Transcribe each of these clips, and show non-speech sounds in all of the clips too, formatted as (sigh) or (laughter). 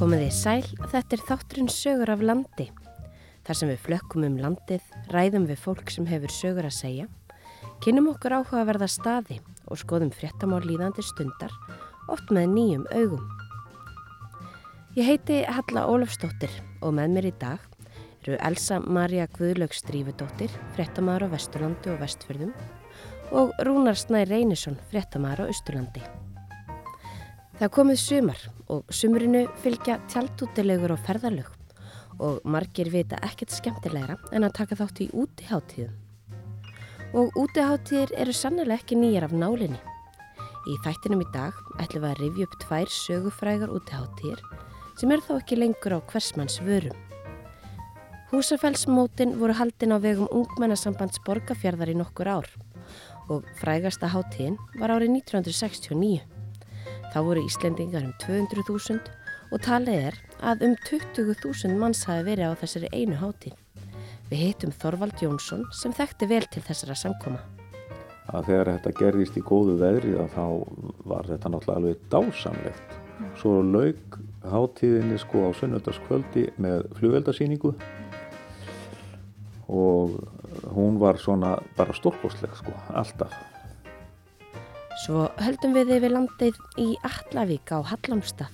Komiði sæl, þetta er þátturinn sögur af landi. Þar sem við flökkum um landið, ræðum við fólk sem hefur sögur að segja, kynum okkur áhuga að verða staði og skoðum fréttamál líðandi stundar, oft með nýjum augum. Ég heiti Halla Ólafsdóttir og með mér í dag eru Elsa Maria Guðlaugs Drífudóttir, fréttamaður á Vesturlandi og Vestfjörðum og Rúnar Snær Reynisson, fréttamaður á Östurlandi. Það komið sumar og sumrinu fylgja tjaldútilegur og ferðalög og margir vita ekkert skemmtilegra en að taka þátt í útiháttíðum. Og útiháttíðir eru sannlega ekki nýjar af nálinni. Í þættinum í dag ætlum við að rifja upp tvær sögufrægar útiháttíðir sem er þó ekki lengur á hversmanns vörum. Húsafellsmótin voru haldin á vegum ungmennasambands borgarfjörðar í nokkur ár og frægasta háttíðin var árið 1969. Þá voru Íslendingar um 200.000 og talið er að um 20.000 manns hafi verið á þessari einu háttíð. Við heitum Þorvald Jónsson sem þekkti vel til þessara samkoma. Að þegar þetta gerðist í góðu veðri þá var þetta náttúrulega alveg dásamlegt. Svo laug háttíðinni sko á sunnöldarskvöldi með flugveldasýningu og hún var svona bara stórkostleg sko, alltaf. Svo höldum við yfir landið í Allavík á Hallamstað.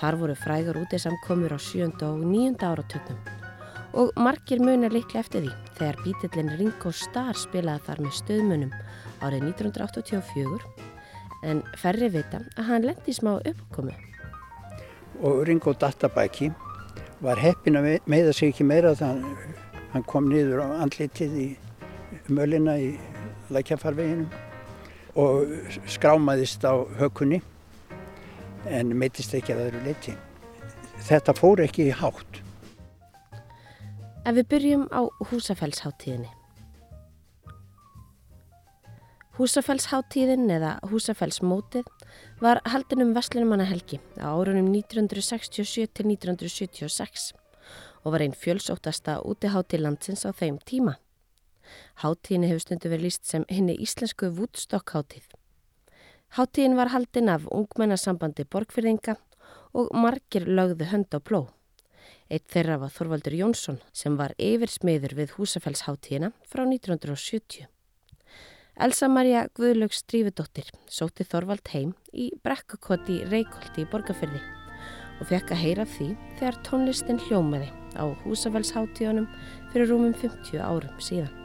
Þar voru frægur úti samkomur á sjönda og nýjunda áratögnum og margir munir líklega eftir því þegar bítillin Ringo Starr spilaði þar með stöðmunum árið 1984 en ferri vita að hann lendi smá uppkomu. Og Ringo Databæki var heppin að meða sig ekki meira þannig Hann kom niður á andlitið í mölina í lækjafarveginum og skrámaðist á hökunni en meitist ekki að öðru leiti. Þetta fór ekki í hátt. Ef við byrjum á húsafellsháttíðinni. Húsafellsháttíðin eða húsafellsmótið var haldin um Veslunumannahelgi á árunum 1967 til 1976 og var einn fjölsóttasta útihátti landsins á þeim tíma. Háttíðin hefur stundu verið líst sem henni íslensku Woodstock-háttíð. Háttíðin var haldin af ungmennasambandi borgfyrðinga og margir lögðu hönd á bló. Eitt þeirra var Þorvaldur Jónsson sem var yfirsmiður við húsafellsháttíðina frá 1970. Elsa Maria Guðlaugs Strífudóttir sóti Þorvald heim í brekkukoti Reykjóldi í borgarfyrði og fekk að heyra því þegar tónlistin hljómaði á húsafellsháttíðunum fyrir rúmum 50 árum síðan.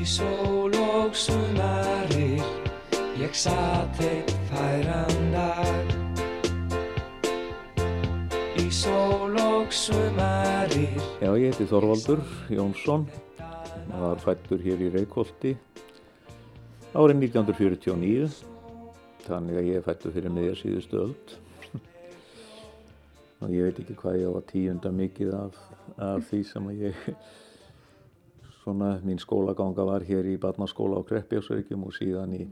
Í sól og sumarir ég satt eitt færan dag Í sól og sumarir Já, ég heiti Þorvaldur Jónsson. Og var fættur hér í Reykjóldi árið 1949 þannig að ég fættur fyrir miðja síðustu öld. (laughs) Og ég veit ekki hvað ég á að tíunda mikið af, af því sem ég svona mín skólaganga var hér í barnaskóla á Kreppjásverkjum og síðan í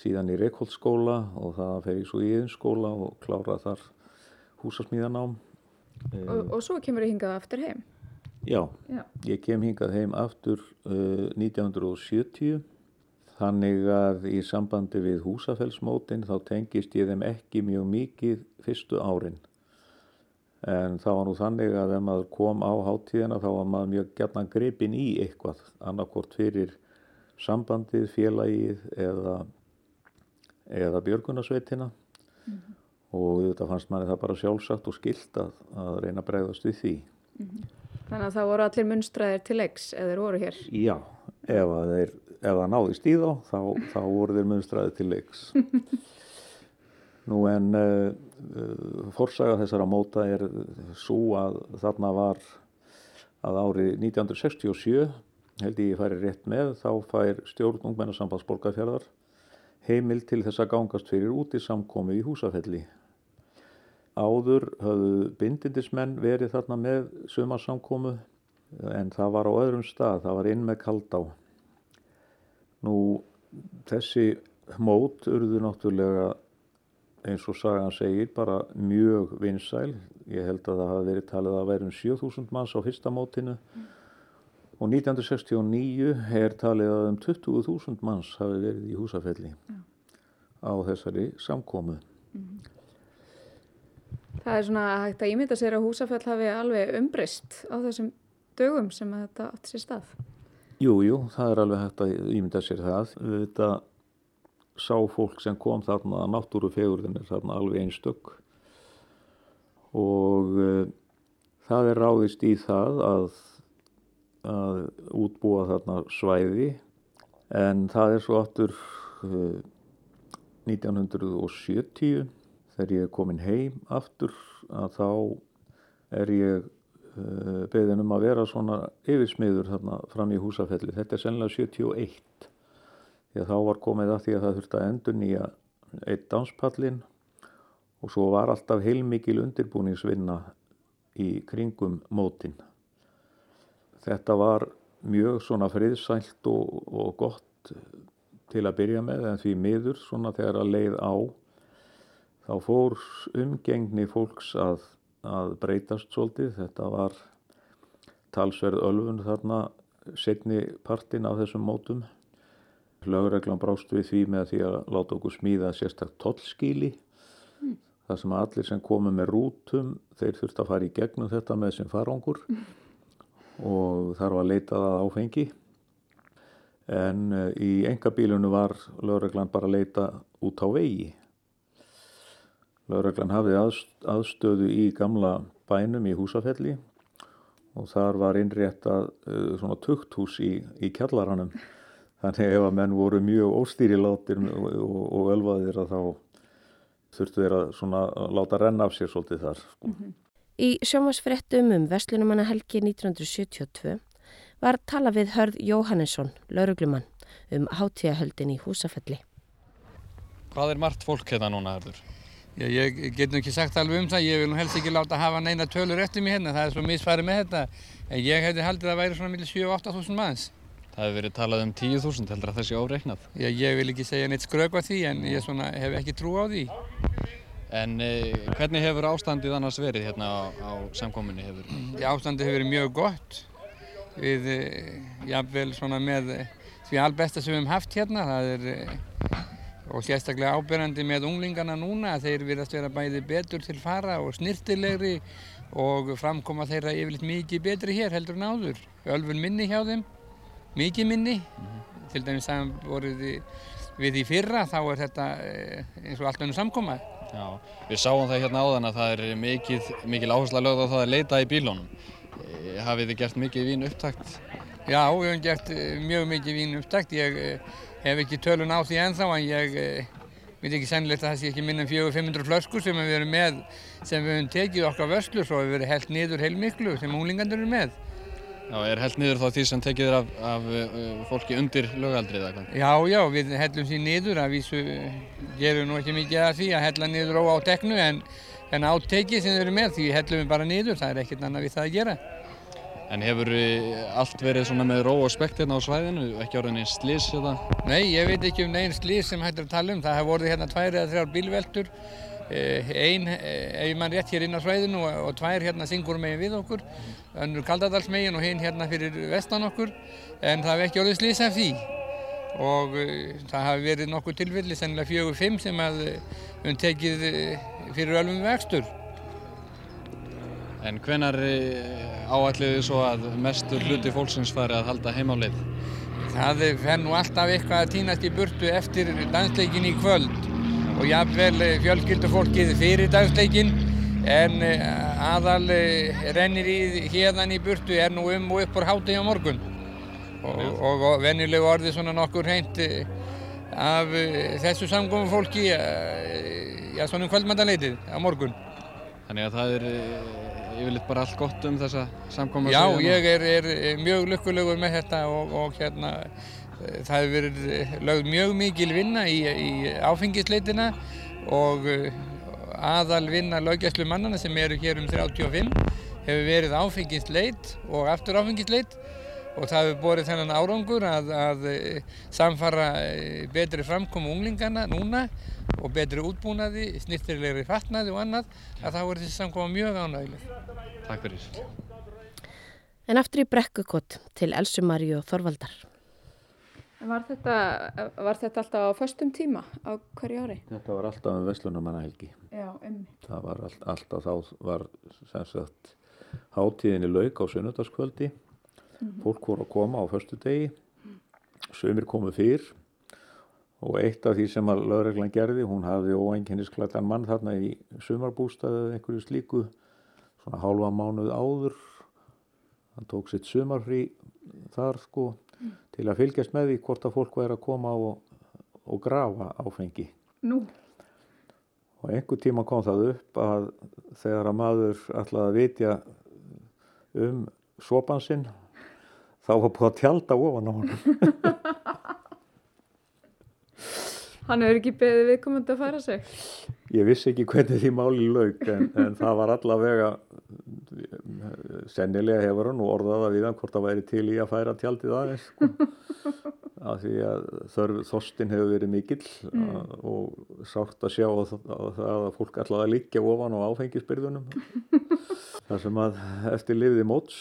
síðan í Reykjóldsskóla og það fer ég svo í yðinskóla og klára þar húsasmíðanám. Og, og svo kemur þið hingað aftur heim? Já, Já, ég kem hingað heim aftur uh, 1970 Þannig að í sambandi við húsafellsmótin þá tengist ég þeim ekki mjög mikið fyrstu árin en það var nú þannig að ef maður kom á háttíðina þá var maður mjög gætna grepin í eitthvað annarkort fyrir sambandið, félagið eða, eða björgunarsveitina mm -hmm. og þetta fannst manni það bara sjálfsagt og skilt að, að reyna að bregðast við því. Mm -hmm. Þannig að það voru allir munstræðir til leiks eða þeir voru hér? Já, ef, það náðist í þá, þá, þá voru þeir munstræðir til leiks. (laughs) Nú en uh, uh, forsaga þessara móta er svo að þarna var að árið 1967, held ég færi rétt með, þá fær stjórn ungmennasambands borgarfjörðar heimil til þess að gangast fyrir út í samkomi í húsafelli. Áður höfðu bindindismenn verið þarna með sumarsamkomu en það var á öðrum stað, það var inn með kaldá. Nú þessi mót urðu náttúrulega eins og sagan segir bara mjög vinsæl. Ég held að það hafi verið talið að verðum 7000 manns á fyrsta mótinu mm. og 1969 er talið að um 20.000 manns hafi verið í húsafelli mm. á þessari samkómu. Mm. Það er svona hægt að ímynda sér að húsafell hafi alveg umbrist á þessum dögum sem að þetta átti sér stað. Jú, jú, það er alveg hægt að ímynda sér það. Þetta sá fólk sem kom þarna að náttúru fegurðin er þarna alveg einstök. Og uh, það er ráðist í það að, að útbúa þarna svæði. En það er svo aftur uh, 1970 þegar ég er komin heim aftur að þá er ég uh, beðin um að vera svona yfirsmiður þarna fram í húsafelli. Þetta er sennilega 71 því að þá var komið að því að það þurfti að endur nýja eitt danspallin og svo var alltaf heilmikil undirbúningsvinna í kringum mótin. Þetta var mjög svona friðsælt og, og gott til að byrja með en því miður svona þegar að leið á þá fór umgengni fólks að, að breytast svolítið. Þetta var talsverð ölfun þarna setni partin af þessum mótum. Lögreglan brást við því með því að láta okkur smíða sérstaklega tollskíli. Mm. Það sem allir sem komu með rútum, þeir þurfti að fara í gegnum þetta með sem farangur mm. og þar var leitað að áfengi. En eh, í engabílunu var lögreglan bara að leita út á vegi. Lögreglan hafði aðstöðu í gamla bænum í húsafelli og þar var innréttað uh, svona tukthús í, í kjallaranum. Þannig ef að menn voru mjög óstýrilátir og, og, og ölvaðir að þá þurftu þeir að svona láta renna af sér svolítið þar. Sko. Mm -hmm. Í sjómasfrettum um Vestlunumanna helgi 1972 var tala við Hörð Jóhannesson, lauruglumann, um hátíðahöldin í húsafelli. Hvað er margt fólk hérna núna, Hörður? Já, ég get nú ekki sagt alveg um það, ég vil nú helst ekki láta hafa neina tölur eftir mig hérna, það er svo misfærið með þetta. En ég hefði haldið að það væri svona millir 7-8 þúsund manns. Það hefur verið talað um 10.000 heldur að þessi óreiknað. Já, ég vil ekki segja neitt skröku að því en ég svona, hef ekki trú á því. En eh, hvernig hefur ástandið annars verið hérna á, á samkominni? Hefur... Já, ástandið hefur verið mjög gott. Við, eh, jáfnvel svona með því albesta sem við hefum haft hérna, það er eh, og sérstaklega ábyrgandi með unglingarna núna að þeir virðast vera bæði betur til fara og snirtilegri og framkoma þeirra yfirleitt mikið betri hér heldur en áður. Ölfun minni hjá þeim, mikið minni, mm -hmm. til dæmis að voruð við í fyrra þá er þetta eh, eins og allt önnum samkoma. Já, við sáum það hérna áðan að það er mikið, mikil áhersla lögð á það að leita í bílónum. Eh, hafið þið gert mikið vín upptakt? Já, við hefum gert eh, mjög mikið vín upptakt. Ég, hef ekki tölun á því ennþá en ég veit ekki sennilegt að það sé ekki minn en 400-500 flöskur sem við erum með sem við hefum tekið okkar vörslu svo við verið held niður heilmiklu sem unglingandur eru með. Já, er held niður þá því sem tekið er af, af uh, fólki undir lögaldrið eða hvað? Já, já, við hellum því niður að vísu gerum nú ekki mikið að því að hella niður á teknu en, en átekið sem við erum með því hellum við bara niður, það er ekkert annað við það að gera. En hefur allt verið svona með ró og spekt hérna á svæðinu, ekki árið neins slís hérna? Nei, ég veit ekki um neins slís sem hættir að tala um. Það hefur voruð hérna tvær eða þrjár bílveltur, eh, einn eh, ef mann rétt hér inn á svæðinu og, og tvær hérna syngur megin við okkur, önnur Kaldadalsmegin og hinn hérna fyrir vestan okkur, en það hefur ekki orðið slís af því. Og uh, það hafi verið nokkuð tilvillig, sennilega fjögur fimm sem hafði um tekið fyrir ölfum vextur. En hvenar eh, áætliði svo að mestur hluti fólksins fari að halda heimálið? Það fer nú alltaf eitthvað að týnast í burtu eftir dansleikin í kvöld og jáfnvel eh, fjölskyldufólkið fyrir dansleikin en eh, aðal rennir í hérðan í burtu er nú um og upp úr háti á morgun. Og, og, og venjulegu orði svona nokkur hreint af þessu samgóðum fólki já svona um kvöldmæntanleitið á morgun. Þannig að það er yfirleitt bara allt gott um þessa samkoma Já, ég er, er mjög lukkulegur með þetta og, og hérna það hefur verið lögð mjög mikil vinna í, í áfengisleitina og aðal vinna lögjæslu mannana sem eru hér um 35 hefur verið áfengisleit og aftur áfengisleit og það hefur borið þennan árangur að, að samfara betri framkomu unglingana núna og betri útbúnaði, snittirlegri fatnaði og annað að þá er þessi samkoma mjög ánægileg. Takk fyrir. En aftur í brekkukott til Elsumarí og Þorvaldar. Var þetta, var þetta alltaf á föstum tíma á hverju ári? Þetta var alltaf um Veslunumannahelgi. Já, emmi. Það var all, alltaf þá var sem sagt hátíðinni lauk á sunnudagskvöldi. Fólk voru að koma á förstu degi. Sumir komu fyrr og eitt af því sem að lögreglan gerði, hún hafði óenginnisklættan mann þarna í sumarbústaðu eða einhverju slíku svona hálfa mánuð áður. Hann tók sitt sumarfrí þar sko til að fylgjast með því hvort að fólk væri að koma og, og grafa áfengi. Nú, Og einhver tíma kom það upp að þegar að maður ætlaði að vitja um sopan sinn, þá var búið að tjálta ofan á hann. (laughs) hann hefur ekki beðið viðkomandi að færa sig. Ég vissi ekki hvernig því máli lauk en, en það var allavega, sennilega hefur hann og orðaða við hann hvort það væri til í að færa tjaldið aðeins. Sko. (laughs) Af því að þörf þorstin hefur verið mikill mm. og sárt að sjá að, að, að fólk að liggja ofan á áfengisbyrðunum. (laughs) Það sem að eftir lifiði móts.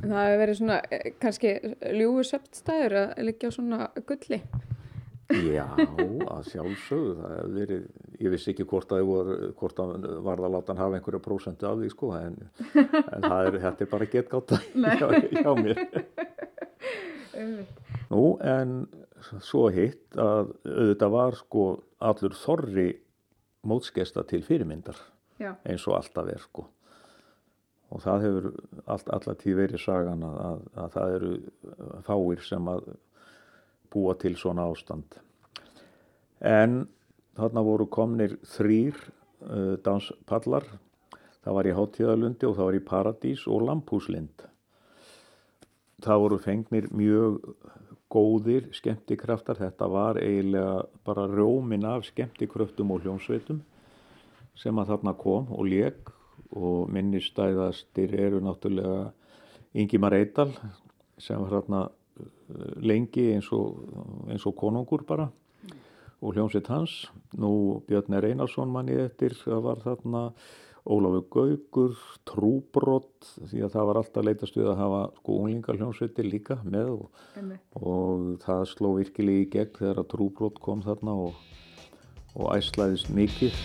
Það hefur verið svona eh, kannski ljúfu söptstæður að liggja á svona gulli. Já, að sjálfsögðu, það hefur verið, ég vissi ekki hvort að, voru, hvort að varða að láta hann hafa einhverja prósentu af því sko, en, en það er, þetta er bara getgáta (laughs) hjá, hjá mér. (laughs) Nú, en svo hitt að auðvitað var sko allur þorri mótskesta til fyrirmyndar Já. eins og alltaf er sko. Og það hefur allt, alltaf tíð verið sagan að, að, að það eru fáir sem að búa til svona ástand. En þarna voru komnir þrýr uh, danspallar. Það var í Hátíðalundi og það var í Paradís og Lampúslind. Það voru fengnir mjög góðir skemmtikraftar. Þetta var eiginlega bara rjómin af skemmtikröftum og hljómsveitum sem að þarna kom og leik og minnistæðastir eru náttúrulega Ingimar Eidal sem var þarna lengi eins og, eins og konungur bara og hljómsveit hans. Nú Björn. Einarsson manni eftir, það var þarna Ólafur Gaugur, Trúbrott, því að það var alltaf leitast við að hafa sko unglingar hljómsveitir líka með og, og það sló virkilega í gegn þegar að Trúbrott kom þarna og, og æslaðist mikið.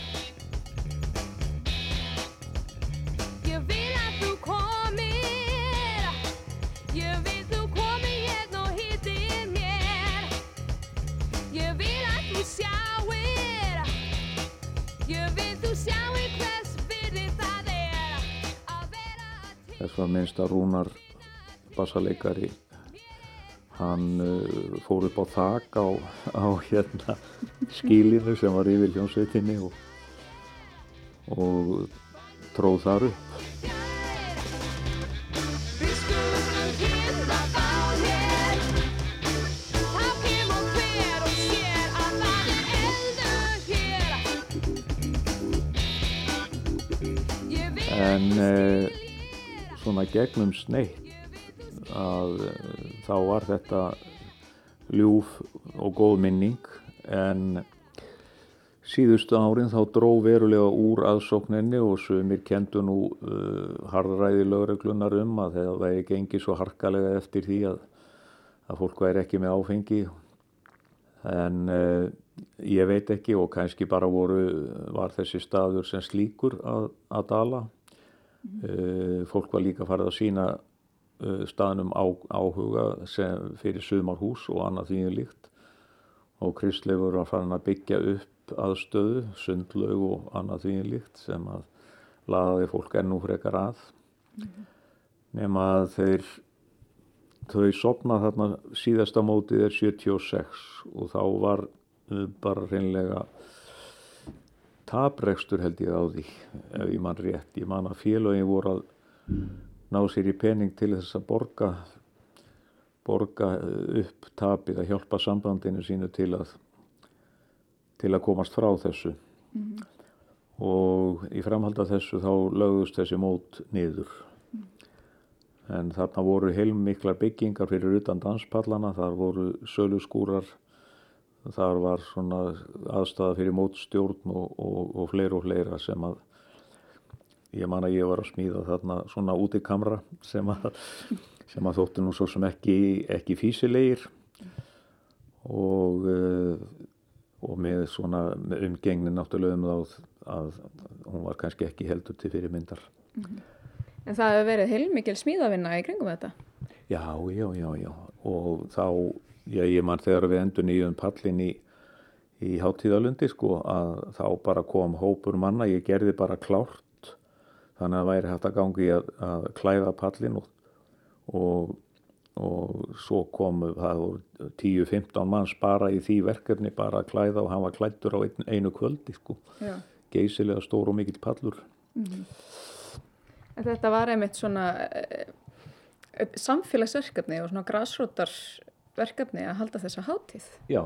Var minnst að Rúnar bassaleikari hann uh, fór upp á þak á, á hérna skílinu sem var yfir hljómsveitinni og, og tróð þar upp. Það En uh, svona gegnum sneitt að uh, þá var þetta ljúf og góð minning en síðustu árin þá dró verulega úr aðsókninni og sumir kendu nú uh, harðræði lögreglunar um að það væri gengið svo harkalega eftir því að, að fólk væri ekki með áfengi. En uh, ég veit ekki og kannski bara voru, var þessi staður sem slíkur að, að dala uh, fólk var líka farið að sína uh, staðnum á, áhuga sem fyrir sumarhús og annað því líkt. Og Kristleifur var farin að byggja upp aðstöðu, sundlaug og annað því líkt sem að laðaði fólk ennú frekar að. Nema að þeir þau sopna þarna síðasta mótið er 76 og þá var uh, bara reynlega taprekstur held ég á því ef ég man rétt, ég man að félögin voru að ná sér í pening til þess að borga borga upp tapið að hjálpa sambandinu sínu til að til að komast frá þessu. Og í framhald af þessu þá lögðust þessi mót niður. En þarna voru heilmiklar byggingar fyrir utan danspallana, þar voru söluskúrar þar var svona aðstæða fyrir mótstjórn og, og, og fleira og fleira sem að ég man að ég var að smíða þarna svona út í kamra sem að sem að þóttu nú svo sem ekki, ekki físilegir og, uh, og með svona umgengni náttúrulega um þá að hún var kannski ekki heldur til fyrirmyndar. En það hefur verið heilmikil smíðavinna í kringum þetta. Já, já, já, já. Og þá, já, ég man þegar við endur nýjum pallin í, í hátíðalundi, sko, að þá bara kom hópur manna, ég gerði bara klárt, þannig að væri hægt að gangi að, að klæða pallin og, og, og svo komu, það voru 10-15 manns bara í því verkefni bara að klæða og hann var klættur á einu, einu kvöldi, sko. Já. Geysilega stór og mikill pallur. En þetta var einmitt svona eh, eh, samfélagsverkefni og svona grásrótarverkefni að halda þessa hátíð. Já,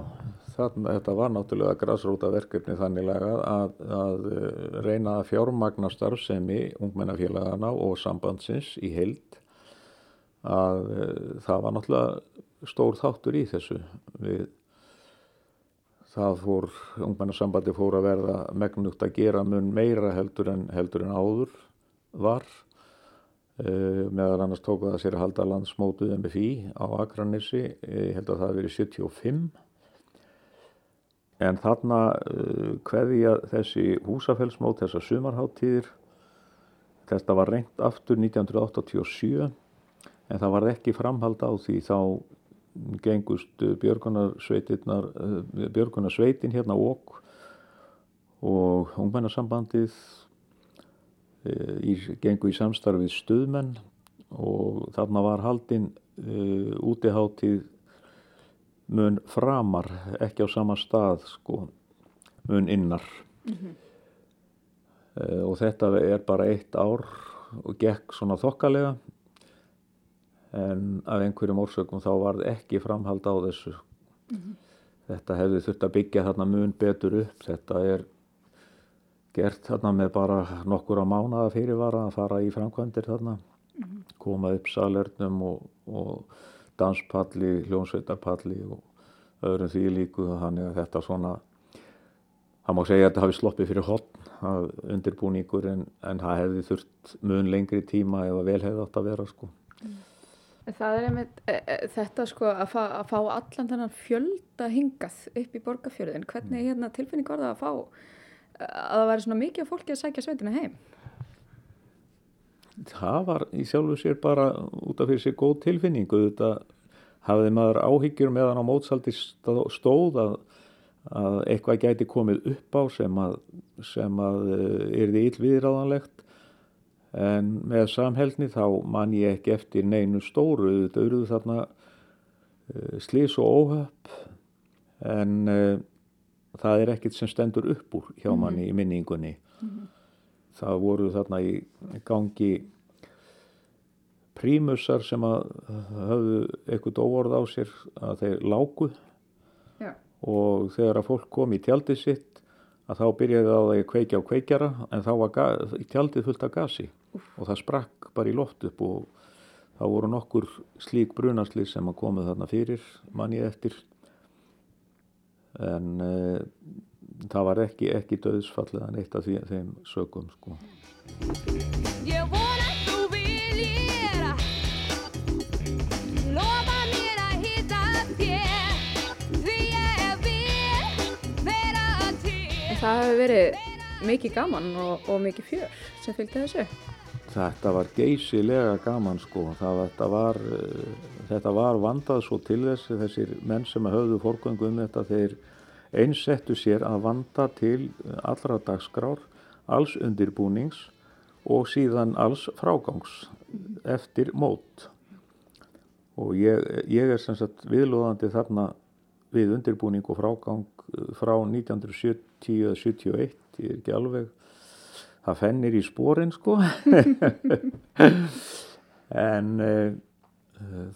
þannig, þetta var náttúrulega græsróta verkefni þannilega að, að eh, reyna að fjármagna starfsemi ungmennafélagana og sambandsins í heild. Að eh, það var náttúrulega stór þáttur í þessu. Við það fór, ungmennasambandi fór að verða megnugt að gera mun meira heldur en, heldur en áður var meðal annars tók það sér að halda landsmótuð MFI á Akranissi, ég held að það hafi verið 75 en þarna uh, hverja þessi húsafellsmót, þessar sumarháttíðir þetta var reynt aftur 1987 en það var ekki framhald á því. Þá gengust björgunarsveitin hérna ok og ungmennasambandið í, gengu í samstarfið stuðmenn og þarna var haldinn uh, útiháttíð mun framar, ekki á sama stað sko, mun innar. Uh, og þetta er bara eitt ár og gekk svona þokkalega en af einhverjum orsökum þá var ekki framhald á þessu. Þetta hefði þurft að byggja þarna mun betur upp. Þetta er gert þarna með bara nokkur á mánaða fyrirvara að fara í framkvæmdir þarna koma upp salernum og, og danspalli, hljónsveitarpalli og öðrum því líku þannig að þetta svona það má segja að þetta hafi sloppið fyrir hotn að undirbúningur en, en það hefði þurft mun lengri tíma ef að vel hefði átt að vera sko. Það er einmitt e, e, þetta sko að, fa að fá allan þennan fjölda hingað upp í borgarfjörðin. Hvernig hérna tilfinning var það að fá að það væri svona mikið fólki að sækja sveitina heim? það var í sjálfu sér bara út af fyrir sér góð tilfinningu þetta hafði maður áhyggjur meðan á mótsaldi stóð að, að eitthvað gæti komið upp á sem að, sem að er því illviðráðanlegt. En með samhælni þá man ég ekki eftir neinu stóru. Þetta auðruðu þarna uh, slís og óhöpp. En uh, það er ekkit sem stendur upp úr hjá manni í minningunni. Það voru þarna í gangi prímusar sem að höfðu eitthvað óorð á sér að þeir lágu Já. og þegar að fólk kom í tjaldið sitt að þá byrjaði því að kveikja á kveikjara en þá var tjaldið fullt af gasi. Og það sprakk bara í loft upp og þá voru nokkur slík brunasli sem að komið þarna fyrir manni eftir en uh, það var ekki, ekki döðsfallið en eitt af því, þeim sögum sko. Ég vona að þú viljir Lofa mér að hitta þér Því ég vil vera til það hefur verið mikið gaman og, og mikið fjör sem fylgdi þessu. Þetta var geysilega gaman sko. Það, þetta, var, uh, þetta var vandað svo til þess þessir menn sem höfðu fórgöngu um þetta þeir einsettu sér að vanda til allra dagskrár, alls undirbúnings og síðan alls frágangs eftir mót. Og ég, ég er sem sagt viðlóðandi þarna við undirbúning og frágang uh, frá 1970 eða 71, ég er ekki alveg það fennir í spórin sko. (laughs) En uh,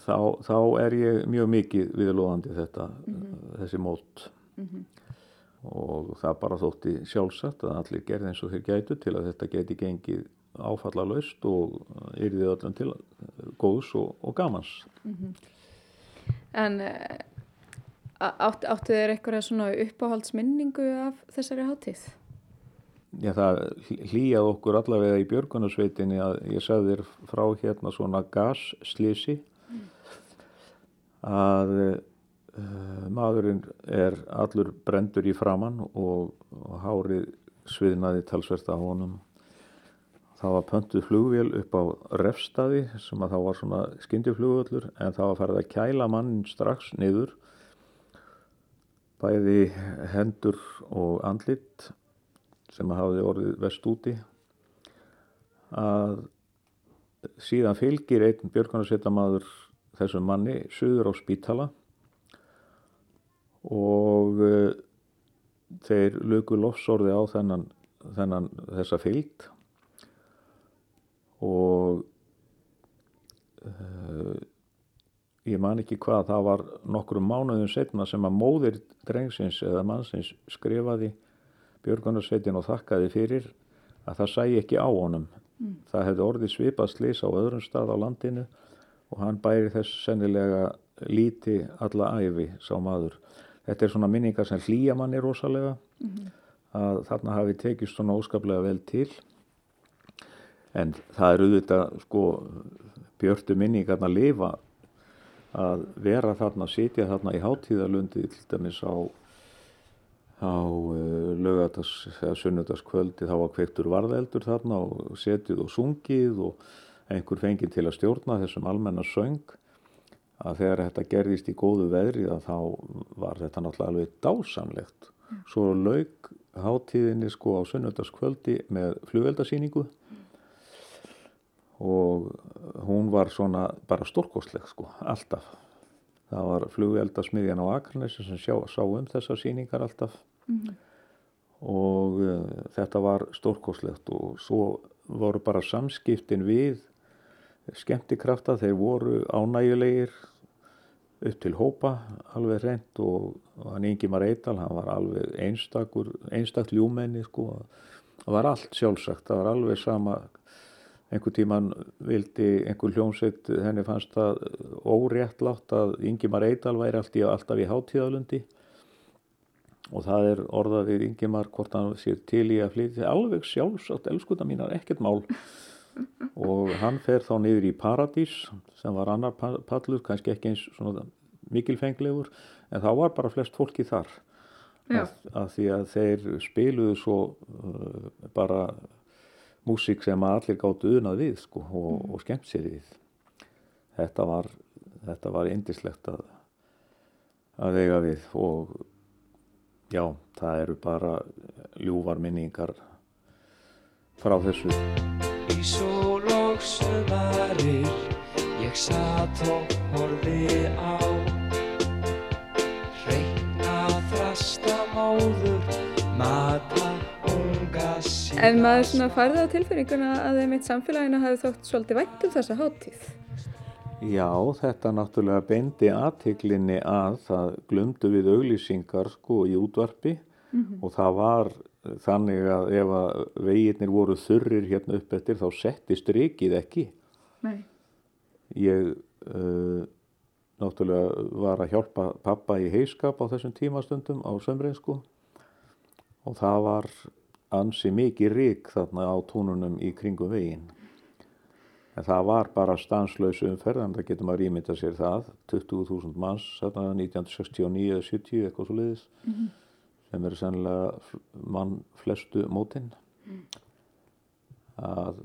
þá, þá er ég mjög mikið viðlóðandi þetta þessi mót. Og það bara þótti sjálfsagt að allir gerði eins og þeir gætu til að þetta geti gengið áfallalaust og yrði öllum til góðs og, og gamans. En eh, átt, áttu þeir eitthvað svona uppáhaldsminningu af þessari hátíð? Já, það hlýjaði okkur allavega í björgunarsveitinni að ég sagði þér frá hérna svona gasslýsi að uh, maðurinn er allur brendur í framann og, og hárið sviðnaði talsvert á honum. Það var pöntuð flugvél upp á refstaði sem að þá var svona skyndiflugvöllur en það var farið að kæla mannin strax niður. Bæði hendur og andlit sem að hafiði orðið vest úti. Að síðan fylgir einn björgunarsveitamaður þessum manni suður á spítala og uh, þeir luku lofsorði á þennan, þennan þessa fylgd og uh, ég man ekki hvað það var nokkrum mánuðum setna sem að móðir drengsins eða mannsins skrifaði björgunarsveitin og þakkaði fyrir að það sæi ekki á honum mm. það hefði orðið svipað slís á öðrum stað á landinu og hann bæri þess sennilega líti alla æfi sá maður þetta er svona minningar sem hlýja manni rosalega mm -hmm. að þarna hafi tekist svona óskaplega vel til en það er auðvitað sko björtu minningarna að lifa að vera þarna, sitja þarna í hátíðalundi til dæmis á á uh, lögatags eða sunnudagskvöldi þá var kveitur varðeldur þarna og setjuð og sungið og einhver fengið til að stjórna þessum almenna söng að þegar þetta gerðist í góðu veðri þá var þetta náttúrulega alveg dásamlegt. Svo laug hátíðinni sko á sunnudagskvöldi með flugveldasýningu og hún var svona bara stórkostleg sko, alltaf. Það var flugveldasmiðjan á Akarnesi sem sjá, sá um þessar sýningar alltaf mm -hmm. og uh, þetta var stórkostlegt og svo voru bara samskiptin við skemmtikrafta, þeir voru ánægulegir upp til hópa alveg reynd og, og hann Ingimar Eidal, hann var alveg einstakur, einstak ljúmenni sko, það var allt sjálfsagt, það var alveg sama. Einhver tíman vildi einhver hljómsveit, henni fannst það óréttlátt að Ingimar Eidal væri alltaf í, alltaf í hátíðalundi og það er orðað við Ingimar hvort hann sér til í að flytja. Alveg sjálfsagt, elskuta mínar, ekkert mál. (laughs) Og hann fer þá niður í Paradís sem var annar pallur, kannski ekki eins svona mikilfenglegur en þá var bara flest fólki þar. Að, að því að þeir spiluðu svo uh, bara músík sem allir gáttu unað við sko, og, og skemmt sér við. Þetta var þetta var indislegt að að eiga við. Og já, það eru bara ljúvar minningar frá þessu. Í sól og sumarir ég satt og horfi á. Reykna þrasta móður mata unga sína. En maður svona færði á tilfinninguna að þeim eitt samfélagina hafi þótt svolítið vænt um þessa hátíð. Já, þetta náttúrulega beindi aðtiklinni að það glumdu við auglýsingar sko í útvarpi og það var þannig að ef að veginnir voru þurrir hérna upp eftir þá setti strikið ekki. Nei. Ég uh, náttúrulega var að hjálpa pappa í heiskap á þessum tímastundum á sömrið sko og það var ansi mikið rík þarna á túnunum í kringum veginn. En það var bara stanslausu umferð, en það getur maður ímynda sér það, 20.000 manns þarna 1969-70 eitthvað svo leiðis, sem eru sennilega mann flestu mótinn. Að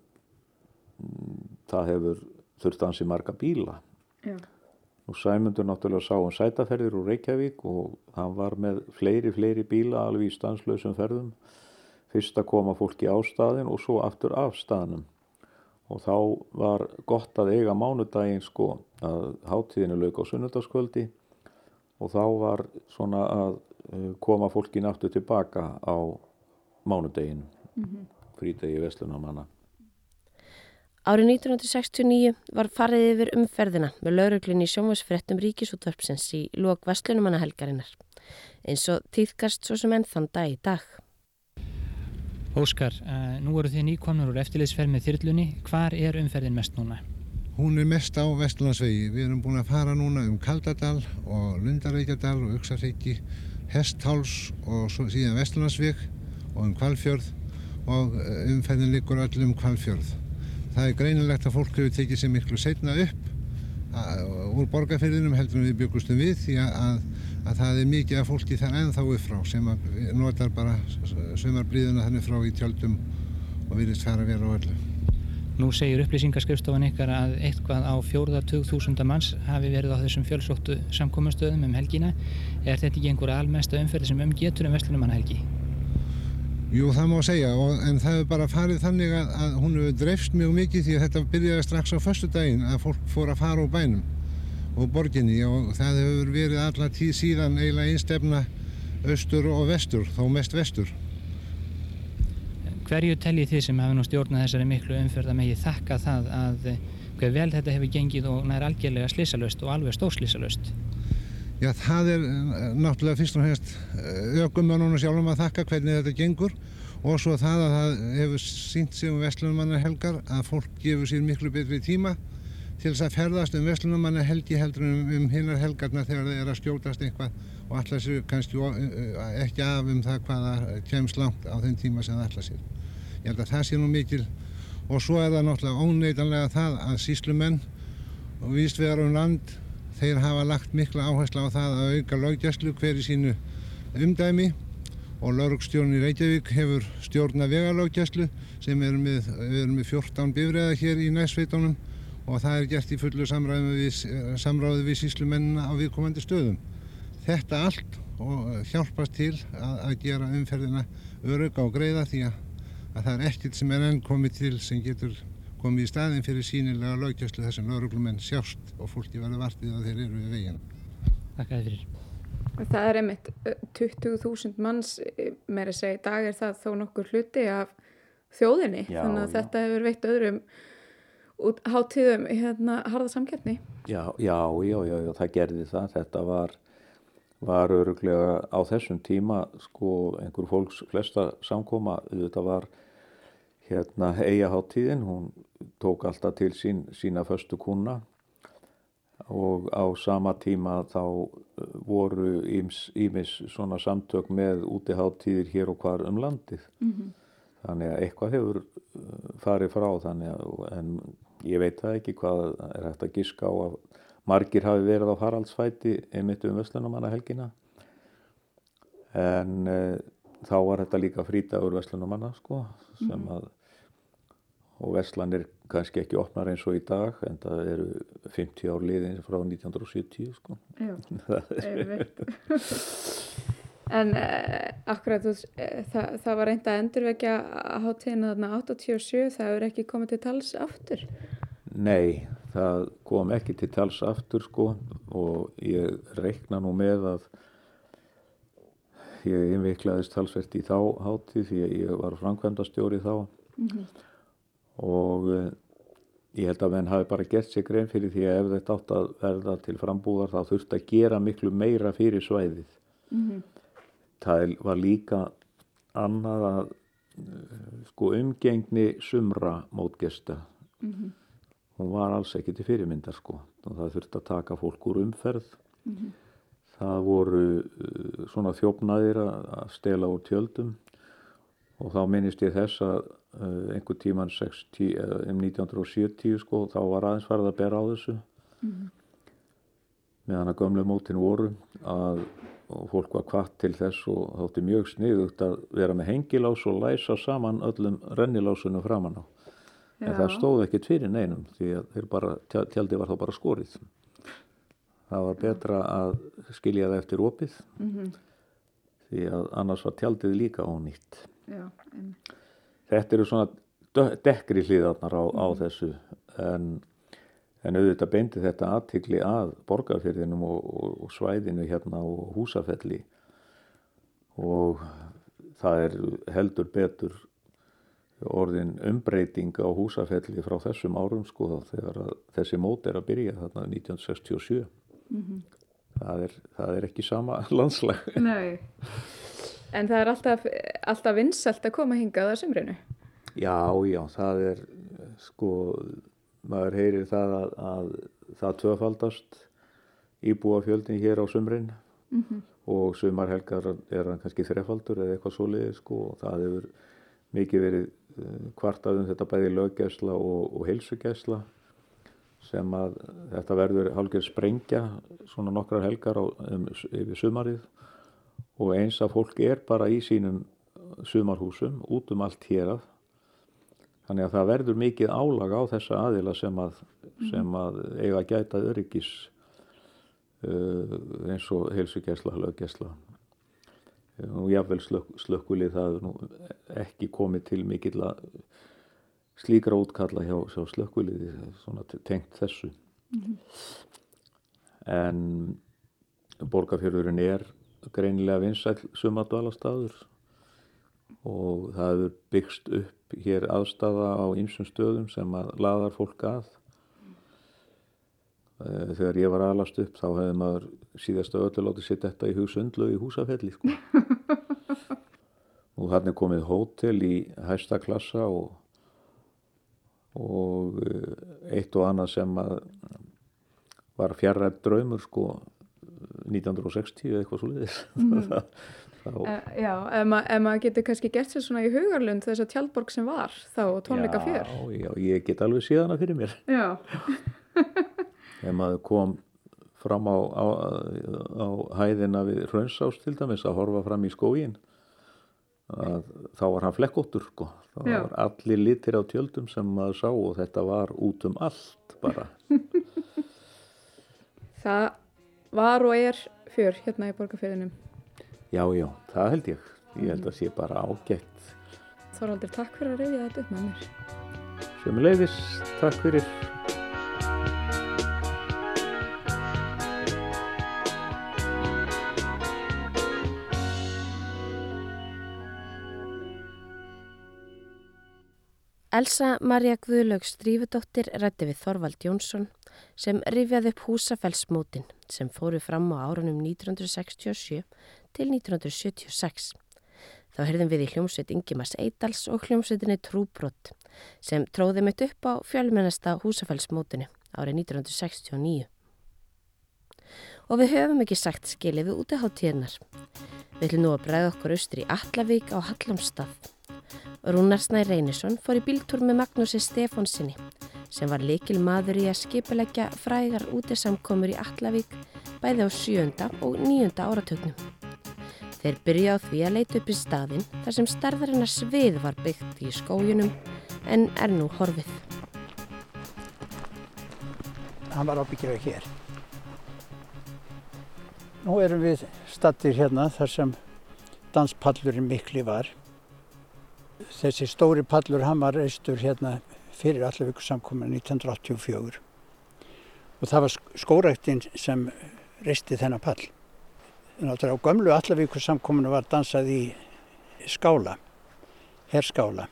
mm, það hefur þurft ansi marga bíla. Já. Og Sæmundur náttúrulega sá um sætaferðir úr Reykjavík og hann var með fleiri, fleiri bíla alveg í stanslausum ferðum. Fyrst að koma fólki á staðin og svo aftur af staðnum. Og þá var gott að eiga mánudaginn sko að hátíðinu lauk á sunnudagskvöldi og þá var svona að uh, koma fólki náttu tilbaka á mánudaginn, mm -hmm. frítegi Vestlunamanna. Árið 1969 var farið yfir umferðina með lauruglunni í sjónvarsfrettum ríkisútvarpsins í lók Vestlunumannahelgarinnar, eins og týðkast svo sem enn þann dag í dag. Óskar, uh, nú eru þið nýkomnur úr eftirliðsferð með þyrlunni. Hvar er umferðin mest núna? Hún er mest á Vestlandsvegi. Við erum búin að fara núna um Kaldadal og Lundareykjadal og Uxarsíki, Hestháls og síðan Vestlandsveg og um Kvalfjörð og eh, umferðin liggur öll um Kvalfjörð. Það er greinilegt að fólk hefur tekið sér miklu setna upp úr borgarferðinum heldur við byggustum við því að, að, að það er mikið af fólki þar ennþá upp frá sem að notar bara sömarbríðuna þannig frá í tjöldum og virðist fara vel á öllu. Nú segir upplýsingaskrifstofan ykkar að eitthvað á fjórða 2000 manns hafi verið á þessum fjölsóttu samkominnsstöðum um helgina. Er þetta ekki einhverja almesta umferði sem umgetur um Vestlunumannahelgi? Jú, það má segja, og, en það hefur bara farið þannig að, að hún hefur dreifst mjög mikið því að þetta byrjaði strax á förstu daginn að fólk fór að fara úr bænum og borginni og það hefur verið alla tíð síðan eiginlega einstefna austur og vestur, þó mest vestur. Hverju teljið þið sem hafa nú stjórnað þessari miklu umferð að megi þakka það að eh, hver vel þetta hefur gengið og nær algjörlega slisalöst og alveg stórslisalöst? Já, það er eh, náttúrulega fyrst og fremst ökumönunum sjálfum að þakka hvernig þetta gengur og svo það að það hefur sínt sig um Vestlunumannar helgar að fólk gefur sér miklu betri tíma til þess að ferðast um Vestlunumannar helgi heldur um, um hinnar helgarna þegar þeir eru að skjótast eitthvað og ætla sér kannski ekki af um það hvaða kemst langt á þenn tíma sem það ætla sér. Ég held að það sé nú mikil og svo er það náttúrulega óneitanlega það að síslumenn og vísvegar um land þeir hafa lagt mikla áherslu á það að auka löggjæslu hver í sínu umdæmi og laurugstjórn í Reykjavík hefur stjórna vegalöggjæslu sem er með, við erum með 14 bifræða hér í næstveitunum og það er gert í fullu við, samráði við síslumennina á viðkomandi stöðum. Þetta allt og hjálpast til að, að gera umferðina örugga og greiða því að, að það er ekkert sem er enn komið til sem getur komið í staðin fyrir sínilega löggjæslu þar sem lauruglumenn sjást og fólki verður vartið að þeir eru við veginn. Takk að fyrir. Það er einmitt 20.000 manns meira að segja í dag er það þó nokkur hluti af þjóðinni Já, þannig að já. þetta hefur veitt öðrum út hátíðum hérna harða samkeppni. Já, já, já, já, já, það gerði það. Þetta var, var öruglega á þessum tíma sko einhver fólks flesta samkoma. Þetta var hérna eigaháttíðin, hún tók alltaf til sín, sína föstu kuna og á sama tíma þá eh, voru ímis svona samtök með útiháttíðir hér og hvar um landið. Mhm. Þannig að eitthvað hefur uh, farið frá þannig að, en ég veit það ekki hvað er hægt að giska á að margir hafi verið á Haraldsfæti einmitt um Vestlunumanna helgina en uh, þá var þetta líka frítagur Vestlunumanna sko sem Mhm. að og Vestlanir kannski ekki opnar eins og í dag en það eru 50 ár liðin frá 1970 sko. Já, (laughs) einmitt. En uh, akkurat uh, það, það var reynd að endurvekja hátíðina þarna 87, það hefur ekki komið til tals aftur. Nei, það kom ekki til tals aftur sko og ég reikna nú með að ég innviklaðist talsvert í þá hátíð því að ég var framkvæmdastjóri þá Mhm. og uh, ég held að menn hafi bara gert sér grein fyrir því að ef þetta átt að verða til frambúðar þá þurfti að gera miklu meira fyrir svæðið. Mhm. Það er- var líka annað að uh, sko umgengni sumra mótgesta Mhm. Hún var alls ekki til fyrirmyndar sko. Og það þurfti að taka fólk úr umferð. Mhm. það voru uh, svona þjófnaðir að stela úr tjöldum. Og þá minnist ég þess að uh, einhver tíman 60, eða um 1970 sko þá var aðeins farið að bera á þessu. Mhm. meðan að gömlu mótin voru að fólk var kvart til þess og þótti mjög sniðugt að vera með hengilás og læsa saman öllum rennilásunum framan á en það stóð ekkert fyrir neinum því að þeir bara, tja- tjaldið var þá bara skorið. Það var betra að skilja það eftir opið Mhm. því að annars var tjaldið líka ónýtt. Já, einmitt. þetta eru svona dekkri hliðarnar á, á þessu en, en auðvitað beindi þetta aðtikli að borgarfyrðinum og, og, og svæðinu hérna og húsafelli. Og það er heldur betur orðin umbreyting á húsafelli frá þessum árum sko þegar þessi mót er að byrja þarna 1967 Mhm. það, er, það er ekki sama (laughs) landslag Nei. En það er alltaf, alltaf vinsalt að koma hingað að sumrinu. Já, já, það er sko, maður heyrir það að, að það tvöfaldast íbúafjöldin hér á sumrin Mhm. og sumarhelgar er hann kannski þrefaldur eða eitthvað svoleiði sko og það hefur mikið verið uh, kvartað um þetta bæði löggæsla og, og heilsugæsla sem að þetta verður hálfgerð sprengja svona nokkrar helgar á, um, yfir sumarið. Og eins að fólk er bara í sínum sumarhúsum út um allt hérað. Þannig að það verður mikið álag á þessa aðila sem að, sem að eiga að gæta öryggis uh, eins og heilsugesla, löggesla og jáfnvel slök, slökkulið það er ekki komið til mikill að slíkra útkalla hjá, hjá slökkuliði svona te- tengt þessu. En borgarfjörðurinn er greinilega vinsæll sumadvalastaður og það hefur byggst upp hér aðstafa á ýmsum stöðum sem að laðar fólk að. Eh, þegar ég var aðlast upp þá hefði maður síðasta öllu látið sitt þetta í hugsundlu í húsafelli sko. og hann er komið hótel í hæsta klassa og, og eh, eitt og annað sem að var fjarrætt draumur sko 1960 eða eitthvað svo liðis Mhm. (laughs) þá, Uh, já, ef, ma maður getur kannski gert sér svona í hugarlund þess að tjaldborg sem var þá tónleika fjör. já, já, ég get alveg síðana fyrir mér Já. (laughs) (laughs) ef maður kom fram á, á, á hæðina við Hraunsás til dæmis að horfa fram í skógin þá var hann flekkóttur sko. það Já. var allir litir á tjöldum sem maður sá og þetta var út um allt bara (laughs) Það var og er fjör hérna í borgarfjörðinum. já já, það held ég ég held að sé bara ágætt Þorvaldur, takk fyrir að reyðja þetta upp með mér. Sömuleiðis, takk fyrir Elsa Maria Guðlaugs Drífudóttir rætti við Þorvald Jónsson sem rifjaði upp húsafellsmótin sem fóru fram á árunum 1967 til 1976. Þá heyrðum við í hljómsveit Ingimas Eidals og hljómsveitinni Trúbrott sem tróði mitt upp á fjölmennasta húsafellsmótinu árið 1969. Og við höfum ekki sagt skilið við útiháttíðnar. Við ætlum nú að bregða okkur austur í Allavík á Hallamstað. Rúnar Snær Reynisson fór í bíltúr með Magnúsi Stefánsinni sem var likil maður í að skipuleggja frægar útisamkomur í Allavík bæði á sjönda og níunda áratögnum. Þeir byrja á því að leita upp í staðinn þar sem starðarinnar svið var byggt í skójunum en er nú horfið. Hann var ábyggilega hér. Nú erum við stattir hérna þar sem danspallurinn mikli var. Þessi stóri pallur hann var reistur hérna fyrir allavíku samkomin 1984 og það var skóræktin sem reisti þennan pall. Náttúrulega á gömlu allavíku samkominu var dansað í skála, herskála.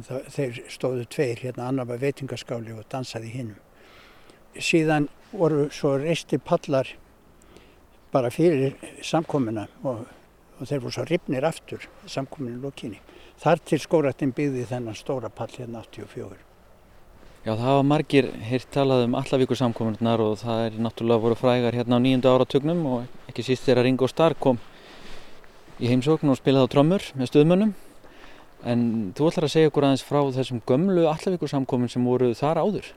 Það, þeir stóðu tveir hérna, annar var veitingaskáli og dansaði hinnum. Síðan voru svo reisti pallar bara fyrir samkomuna og, og þeir voru svo ripnir aftur samkominu lokinni. Þar til skórættin byggði þennan stóra pall hérna 84. Já, það hafa margir heyrt talað um allavíkur samkominnar og það er náttúrulega voru frægar hérna á nýjunda áratugnum og ekki síst þegar Ringo Starr kom í heimsókn og spilaði á trommur með stuðmönnum. En þú ætlar að segja okkur aðeins frá þessum gömlu allavíkur samkomin sem voru þar áður.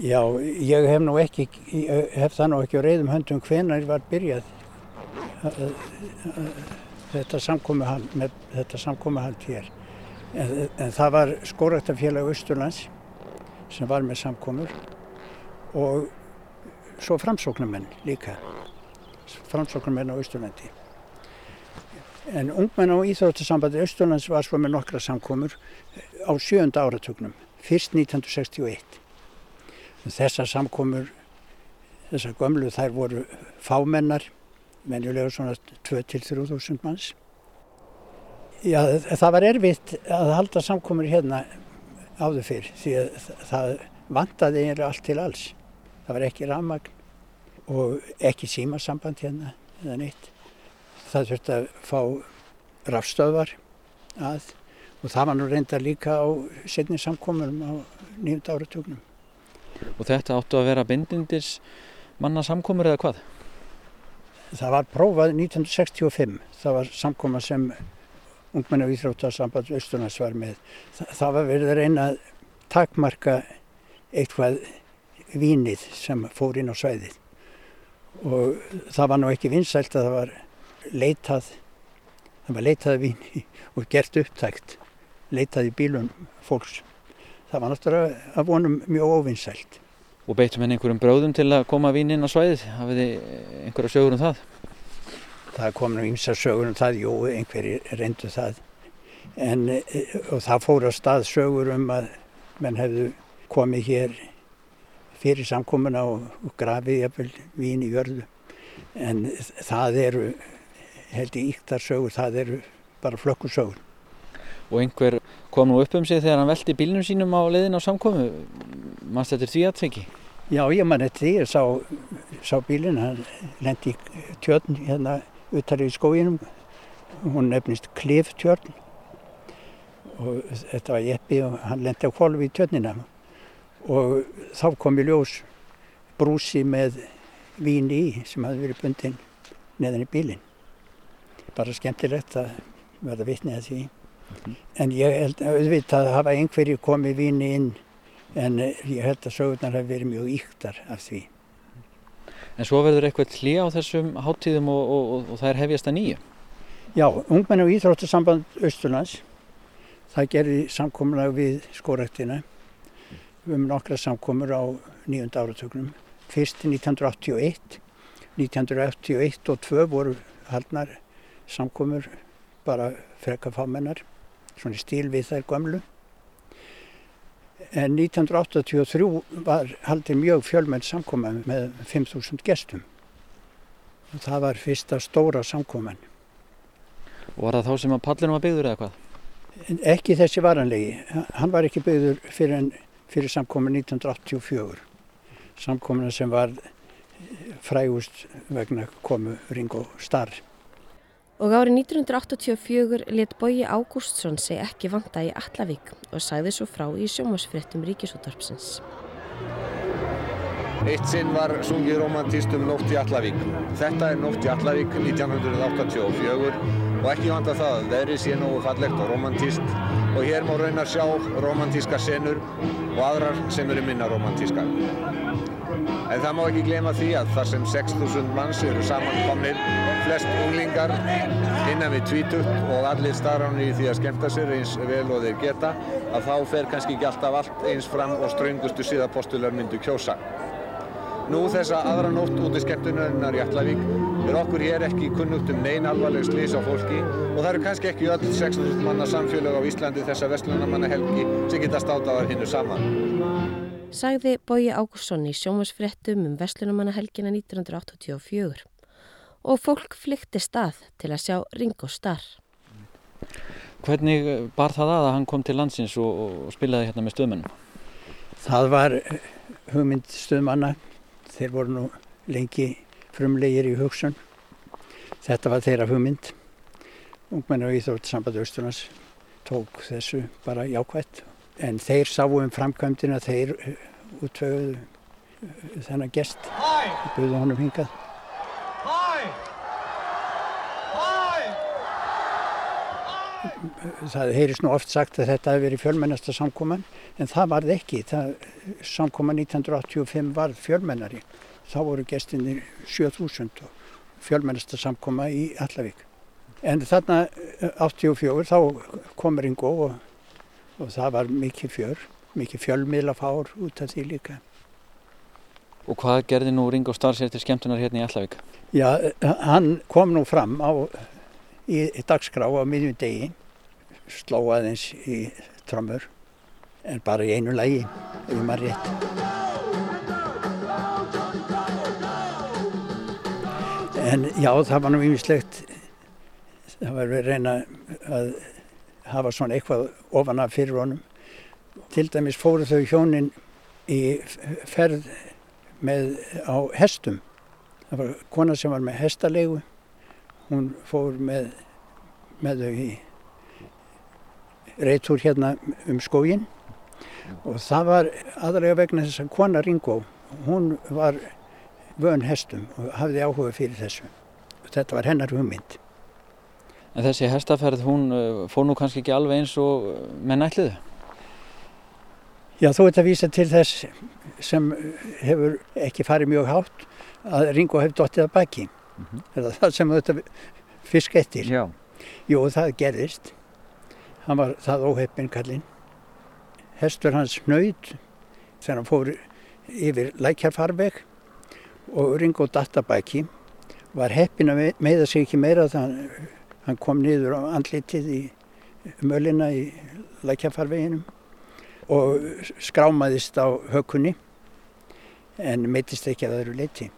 Já, ég hef nú ekki, ég hef það nú ekki á reyðum höndum hvenar var byrjað þetta samkomihald hér. En, en það var skóræktafélag Östurlands sem var með samkomur og svo framsóknarmenn líka, framsóknarmenn á Östurlandi. En ungmenn á Íþróttasambandi Östurlands var svo með nokkra samkomur á sjönda áratugnum, fyrst 1961. Þessar samkomur, þessar gömlu, þær voru fámennar, menjulega svona 2-3.000 manns. Já, það var erfitt að halda samkomur hérna áður fyrr því að það vantaði eiginlega allt til alls. Það var ekki rafmagn og ekki símasamband hérna eða neitt. Það þurfti að fá rafstöðvar að og það var nú reyndar líka á setni samkomurum á nýjunda áratugnum. Og þetta áttu að vera bindindis manna samkomur eða hvað? Það var prófað 1965. Það var samkoma sem ungmenni og íþróttarsamband Östurlands var með. Það, það var verið að reyna að takmarka eitthvað vínið sem fór inn á svæðið og það var nú ekki vinsælt að það var leitað það var leitað að víni og gert upptækt leitað í bílun fólks það var náttúrulega að vonum mjög óvinsælt Og beittum henni einhverjum bróðum til að koma vín inn á svæðið? Hafið þið einhverja sögur um það? það kom nú ýmsa sögur um það, jú, einhverjir reyndu það. En eh, og það fór að stað sögur um að menn hefðu komið hér fyrir samkomuna og, og grafið jafnvel vín í jörðu. En það eru held ég íktar sögur, það eru bara flökkusögur. Og einhver kom nú upp um sig þegar hann velti bílnum sínum á leiðin á samkomu. Manst þetta er því aðtveki? Já, ég man eftir því, ég sá, sá bílinn, hann lendi tjörn hérna utar í skóginum, hún nefnist Klif tjörn og þetta var jeppi og hann lendi á kvolfi í tjörnina og þá kom í ljós brúsi með vín í sem hafði verið bundin neðan í bílinn. Bara skemmtilegt að verða vitnið að því. En ég held að auðvitað hafa einhverju komið víni inn en ég held að sögurnar hafi verið mjög íktar af því. En svo verður eitthvað hlý á þessum háttíðum og, og, og, og það er hefjast að nýju. Já, ungmenn og íþróttasamband Östurlands, það gerði samkomulag við skórektina um nokkra samkomur á nýjunda áratögnum. Fyrst 1981, 1981 og 2 voru haldnar samkomur bara freka fámennar, svona stíl við þær gömlu. En 1983 var haldið mjög fjölmenn samkoma með 5.000 gestum. Og það var fyrsta stóra samkoman. Og var það þá sem að pallinu var byggður eða hvað? En Ekki þessi varanlegi. Hann var ekki byggður fyrir, en, fyrir samkoman 1984. Samkomuna sem var frægust vegna komu Ringo Starr. Og árið 1984 let Bói Ágústsson sig ekki vanta í Allavík og sagði svo frá í sjómasfréttum Ríkisúttarpsins. Eitt sinn var sungið romantist um Nótt í Allavík. Þetta er Nótt í Allavík 1984 og ekki vanda það að veðrið sé nógu fallegt og romantist og hér má raunar sjá romantíska senur og aðrar sem eru minna romantískar. En það má ekki glema því að þar sem 6.000 manns eru samankomnir, flest unglingar innan við tvítugt og allir starfánir í því að skemmta sér eins vel og þeir geta, að þá fer kannski ekki alltaf allt eins fram og ströngustu síðapostular myndu kjósa. Nú þessa aðra nótt út í skemmtunarinnar í Allavík er okkur hér ekki kunnugt um neyn alvarleg slís á fólki og það eru kannski ekki öll 6.000 manna samfélag á Íslandi þessa vestlunamanna helgi sem geta státaðar hinnu saman. Sagði Bói Ágústsson í sjómasfréttum um Vestlunumannahelgina 1984 og fólk flykti stað til að sjá Ringo Starr. Hvernig bar það að að hann kom til landsins og, og spilaði hérna með stöðmennum? Það var hugmynd stuðmanna. Þeir voru nú lengi frumlegir í hugsun. Þetta var þeirra hugmynd. Ungmenn og Íþróttsamband Östurlands tók þessu bara jákvætt. En þeir sáu um framkvæmdina, þeir útvöguðu þennan gest. Buðu honum hingað. Það heyrist nú oft sagt að þetta hefði verið fjölmennasta samkoman en það varð ekki. Það, samkoman 1985 varð fjölmennari. Þá voru gestinir 7000 og fjölmennasta samkoma í Allavík. En þarna 84 þá kom Ringo og, og það var mikið fjör, mikið fjölmiðlafár út af því líka. Og hvað gerði nú Ringo Starr sér til skemmtunar hérna í Allavík? Já, hann kom nú fram á, í, í dagskrá á miðjum degi, sló aðeins í trömmur, en bara í einu lægi, ef ég maður rétt. En já, það var nú ýmislegt, það var verið reyna að hafa svona eitthvað ofan af fyrir honum. Til dæmis fóru þau hjónin í ferð með á hestum. Það var kona sem var með hestalegu, hún fór með, með þau í reytúr hérna um skógin og það var aðralega vegna þess að kona Ringo, hún var vön hestum og hafði áhuga fyrir þessu. Þetta var hennar hugmynd. En þessi hestaferð, hún uh, fór nú kannski ekki alveg eins og menn ætliðu? Já, þú ert að vísa til þess sem hefur ekki farið mjög hátt að Ringo hefði dottið að baki. Mm -hmm. Er það sem þetta fisk eftir? Já. Jú, það gerðist. Hann var það óheppin kallinn. Hestur hans nöyð þegar hann fór yfir lækjarfarveg og Ringo datt að baki. Var heppin að meiða sig ekki meira þannig hann kom niður á andlitið í mölina í lækjarfarveginum og skrámaðist á hökunni en meittist ekki að öðru leiti.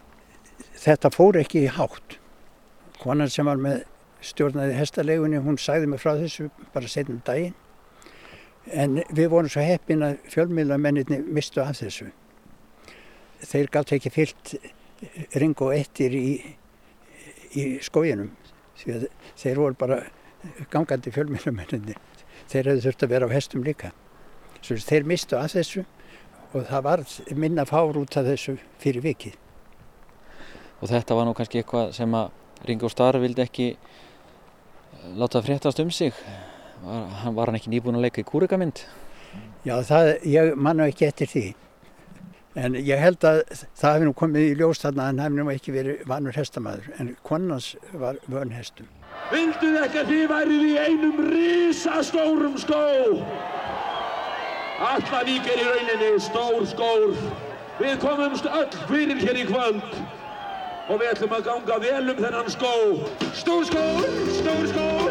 Þetta fór ekki í hátt. Konan sem var með stjórnaði hestalegunni, hún sagði mig frá þessu bara setnum daginn. En við vorum svo heppin að fjölmiðlamenninni mistu af þessu. Þeir gátt ekki fyllt ringu ettir í, í skóginum. Þeir voru bara gangandi fjölmiðlamenninni. Þeir hefðu þurft að vera á hestum líka. Svo þeir mistu af þessu og það var minna fár út af þessu fyrir vikið. Og þetta var nú kannski eitthvað sem að Ringo Starr vildi ekki láta fréttast um sig. Var, var hann ekki nýbúin að leika í kúrikamynd? Já, það, ég manna ekki eftir því. En ég held að það hefði nú komið í ljós þarna að hann hefði nú ekki verið vanur hestamæður. En konans var vön hestum. Vildu að þið værið í einum risastórum skó? Allavík er í rauninni stór skór. Við komumst öll fyrir hér í kvöld og við ætlum að ganga vel um þennan skó. Stór skór, stór skór,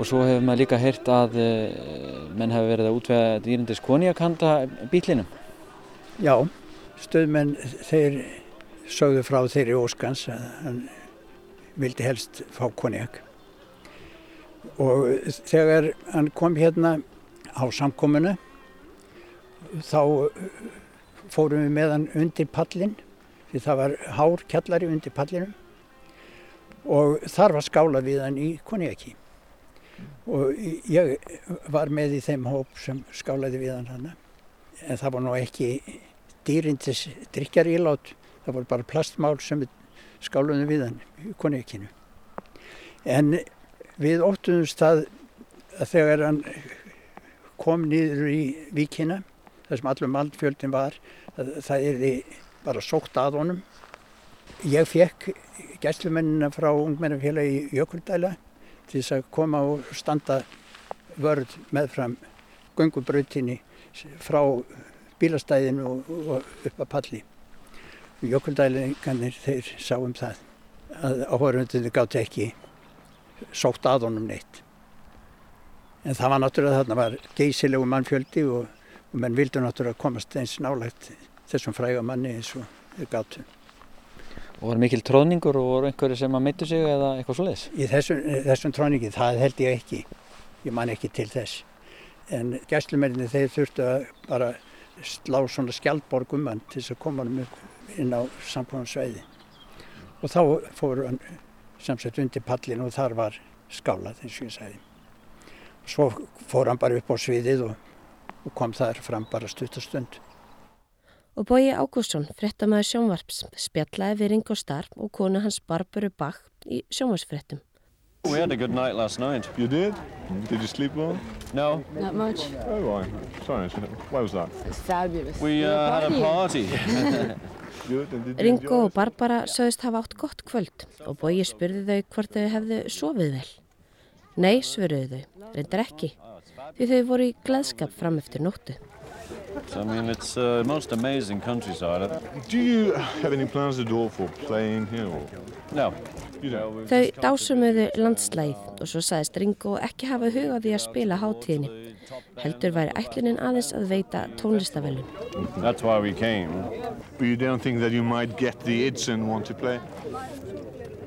Og svo hefur maður líka heyrt að uh, menn hefur verið að útvega dýrindis konjakanda bílinum. Já, stöðmenn þeir sögðu frá þeirri óskans að hann vildi helst fá konjak. Og þegar hann kom hérna á samkominu þá fórum við með hann undir pallin því það var hár kjallari undir pallinum og þar var skála við hann í konjaki og ég var með í þeim hóp sem skálaði við hann hana en það var nú ekki dýrindis drikjar ílát það voru bara plastmál sem skáluðum við hann í konjakinu en við óttumumst það að þegar hann kom niður í víkina þar sem allum mannfjöldin var það, það er bara sótt að honum. Ég fekk gæslumennina frá ungmennafélagi Jökuldæla til þess að koma og standa vörð meðfram gungubrautinni frá bílastæðinu og, og upp að palli Jökuldælingarnir þeir sáum það að áhverjumundinu gátt ekki sótt að honum neitt En það var náttúrulega þarna var geysilegu mannfjöldi og, og menn vildu náttúrulega komast eins nálægt þessum fræga manni eins og gáttu. Og var mikil tróðningur og voru einhverju sem að meittu sig eða eitthvað svoleiðis? Í þessum, þessum tróðningi, það held ég ekki. Ég man ekki til þess. En gæslumenninni þeir þurftu að bara slá svona skjaldborg um hann til þess að koma hann inn á sambúnarsveiði. Og þá fóru hann samsett undir pallin og þar var skálað eins og ég sagði. Svo fór hann bara upp á sviðið og, og kom þar fram bara stuttastund. Og Bói Ágússon, frettamæður sjónvarps, spjallaði við Ringo Starr og konu hans Barbaru Bach í sjónvarsfrettum. We had a good night last night. You did? Did you sleep well? No. Not much. Oh, why? Sorry, why was that? It's fabulous. We uh, had a party. (laughs) Ringo og Barbara sögðist hafa átt gott kvöld og Bói spurði þau hvort þau hefðu sofið vel. Nei, svöruðu þau, reyndar ekki, því þau voru í gleðskap fram eftir nóttu. So, I mean, it's uh, most amazing countryside. Do you have any plans at all for playing here? Or? No. Þau dásumuðu landslægið og svo sagðist Ringo ekki hafa hugað því að spila hátíðinni. Heldur væri ætlunin aðeins að veita tónlistavellun. That's why we came. But you don't think that you might get the itch and want to play?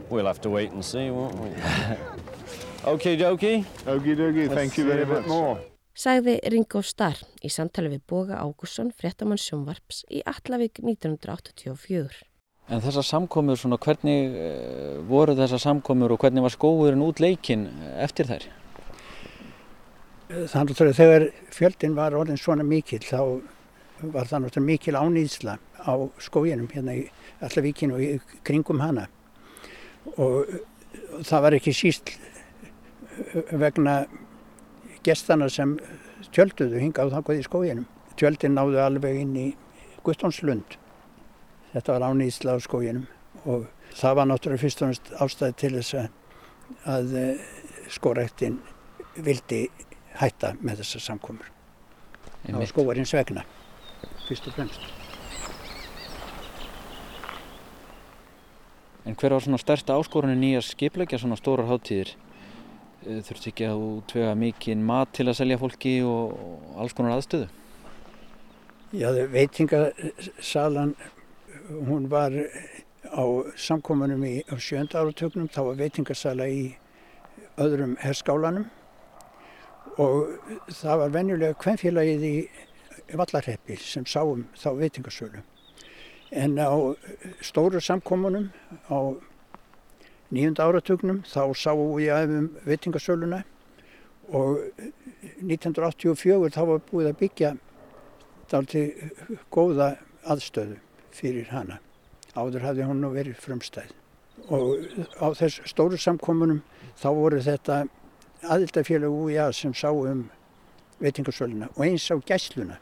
We'll have to wait and see, won't we? (laughs) Okie dokie. Okie dokie, thank you very much. Sagði Ringo Starr í samtali við Boga Ágússon, fréttamann sjónvarps í Allavík 1984. En þessar samkomur, svona, hvernig uh, voru þessar samkomur og hvernig var skóurinn út leikinn eftir þær? Þannig að þegar fjöldin var orðin svona mikil þá var það náttúrulega mikil ánýðsla á skóginum hérna í Allavíkinu og í kringum hana og það var ekki síst vegna gestana sem tjölduðu hingað þangað í skóginum. Tjöldin náðu alveg inn í Guttónslund. Þetta var ánýðsla á skóginum og það var náttúrulega fyrst og náttúrulega ástæði til þess að, að skórektin vildi hætta með þessar samkomur. Það var skóarins vegna, fyrst og fremst. En hver var svona stærsta áskorunin í að skipleggja svona stórar hátíðir? Þurfti ekki að útvega mikinn mat til að selja fólki og, alls konar aðstöðu? Já, veitingasalan, hún var á samkominum í sjönda áratögnum, þá var veitingasala í öðrum herskálanum og það var venjulega kvennfélagið í Vallarheppi sem sáum þá veitingasölu. En á stóru samkominum á nýjunda áratögnum þá sáum við aðeins veitingasöluna og 1984 þá var búið að byggja dalti góða aðstöðu fyrir hana. Áður hafði hún nú verið frumstæð. Og á þess stóru samkomunum þá voru þetta aðildafélag UIA sem sá um veitingarsöluna og eins á gæsluna.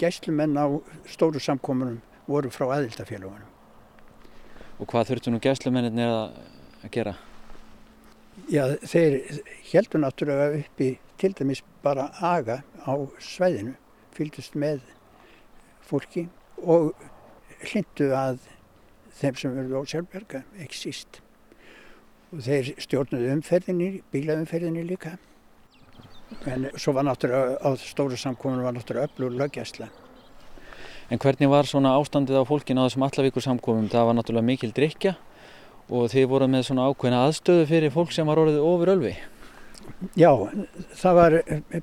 Gæslumenn á stóru samkomunum voru frá aðildafélagunum. Og hvað þurftu nú gæslumennir að, gera? Já, þeir heldur náttúrulega uppi til dæmis bara aga á svæðinu, fylgdust með fólki og hlindu að þeim sem verður ósjálfberga, ekki síst. Og þeir stjórnuðu umferðinni, bílaumferðinni líka. En svo var náttúrulega á stóru samkominum var náttúrulega öflur löggjæsla. En hvernig var svona ástandið á fólkin á þessum allavíkur samkomum? Það var náttúrulega mikil drikja og þið voru með svona ákveðna aðstöðu fyrir fólk sem var orðið ofur ölvi. Já, það var